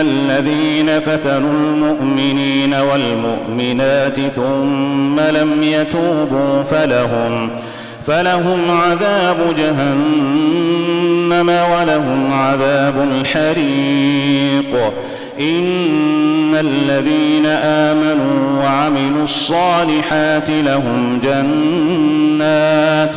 الذين فتنوا المؤمنين والمؤمنات ثم لم يتوبوا فلهم فلهم عذاب جهنم ولهم عذاب الحريق إن الذين آمنوا وعملوا الصالحات لهم جنات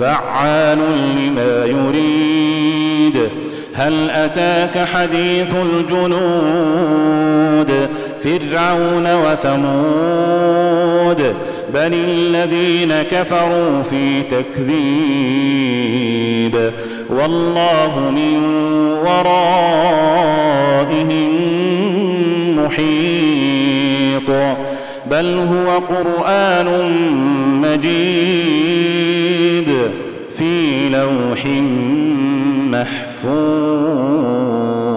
فعال لما يريد. هل أتاك حديث الجنود؟ فرعون وثمود. بل الذين كفروا في تكذيب. والله من ورائهم محيط. بل هو قرآن مجيد. لوح محفوظ.